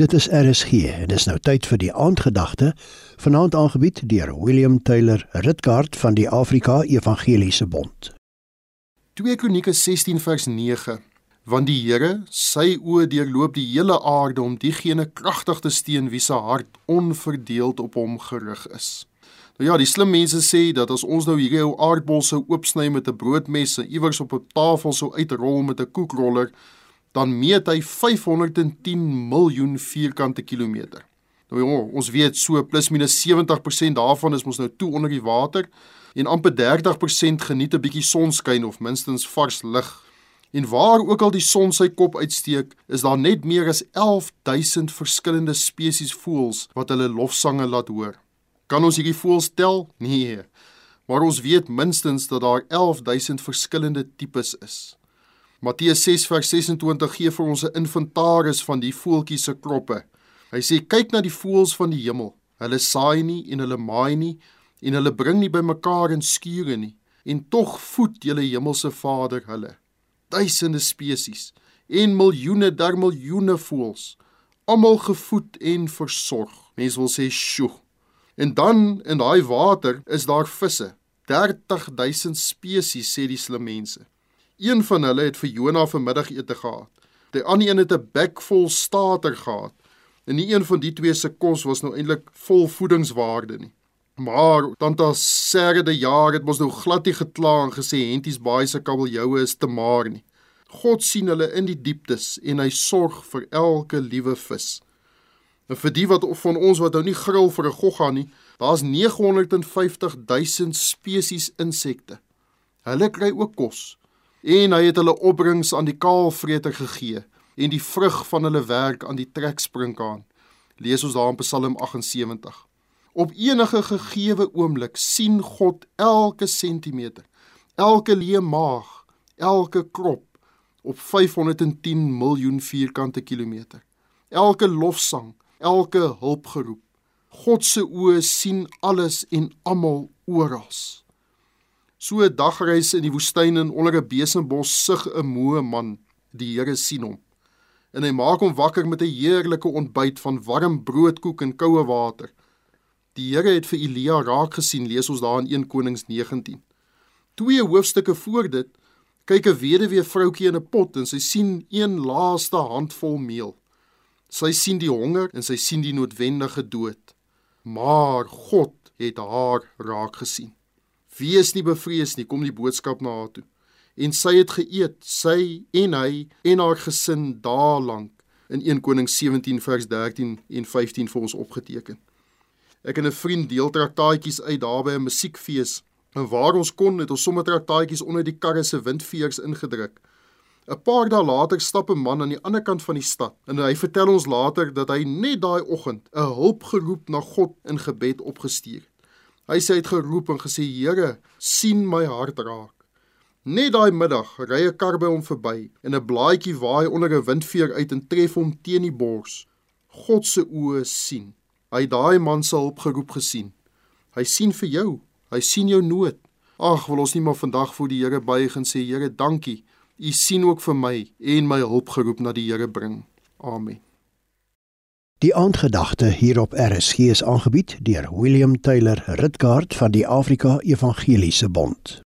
Dit is RSG en dis nou tyd vir die aandgedagte vanaand aangebied deur William Taylor Ritkaart van die Afrika Evangeliese Bond. 2 Kronieke 16 vers 9 Want die Here, sy oë deurloop die hele aarde om diegene kragtig te steun wie se hart onverdeeld op hom gerig is. Nou ja, die slim mense sê dat as ons nou hierdie ou aardbol sou oopsny met 'n broodmes en iewers op 'n tafel sou uitrol met 'n koekroller, dan meet hy 510 miljoen vierkante kilometer. Nou ja, ons weet so plus minus 70% daarvan is mos nou toe onder die water en amper 30% geniet 'n bietjie sonskyn of minstens vars lug. En waar ook al die son sy kop uitsteek, is daar net meer as 11000 verskillende spesies voëls wat hulle lofsange laat hoor. Kan ons hierdie voëls tel? Nee. Maar ons weet minstens dat daar 11000 verskillende tipes is. Matteus 6 vers 26 gee vir ons 'n inventaris van die voeltjies se kroppe. Hy sê kyk na die voëls van die hemel. Hulle saai nie en hulle maai nie en hulle bring nie bymekaar in skure nie en tog voed julle hemelse Vader hulle. Duisende spesies en miljoene der miljoene voëls, almal gevoed en versorg. Mense wil sê, "Sjoe." En dan in daai water is daar visse. 30000 spesies sê die slim mense. Een van hulle het vir Jona vir middagete gehad. Die ander een het 'n bek vol stater gehad. En nie een van die twee se kos was nou eintlik vol voedingswaarde nie. Maar tante Sarah de jaar het mos nou glad nie gekla en gesê henties baie se kabeljoue is te maar nie. God sien hulle in die dieptes en hy sorg vir elke liewe vis. En vir die wat van ons wat nou nie gril vir 'n gogga nie, daar's 950 000 spesies insekte. Hulle kry ook kos en hy het hulle opbrengs aan die kaalvreter gegee en die vrug van hulle werk aan die treksprinkaan. Lees ons daar in Psalm 78. Op enige gegeewe oomblik sien God elke sentimeter, elke leë maag, elke krop op 510 miljoen vierkante kilometer. Elke lofsang, elke hulpgeroep. God se oë sien alles en almal oral. So 'n dagreis in die woestyn en onder 'n besembos sug 'n moe man. Die Here sien hom. En hy maak hom wakker met 'n heerlike ontbyt van warm broodkoek en koue water. Die Here het vir Elia raak gesien, lees ons daar in 1 Konings 19. Twee hoofstukke voor dit kyk 'n weduwee vroutjie in 'n pot en sy sien een laaste handvol meel. Sy sien die honger en sy sien die noodwendige dood. Maar God het haar raak gesien. Wees nie bevrees nie, kom die boodskap na haar toe. En sy het geëet, sy en hy en haar gesin dae lank in 1 Konings 17 vers 13 en 15 vir ons opgeteken. Ek en 'n vriend deel traktaatjies uit daar by 'n musiekfees. En waar ons kon het ons sommer traktaatjies onder die karre se windveers ingedruk. 'n Paar dae later stap 'n man aan die ander kant van die stad en hy vertel ons later dat hy net daai oggend 'n hulpgeroep na God in gebed opgestuur Hy sê hy het geroep en gesê: "Here, sien my hart raak." Net daai middag ry 'n kar by hom verby en 'n blaadjie waai onder 'n windveer uit en tref hom teen die bors. God se oë sien. Hy het daai man se hulp geroep gesien. Hy sien vir jou. Hy sien jou nood. Ag, wil ons nie maar vandag voor die Here buig en sê Here, dankie. U sien ook vir my en my hulp geroep na die Here bring. Amen. Die aandgedagte hierop RSG is aangebied deur William Taylor Ritkaart van die Afrika Evangeliese Bond.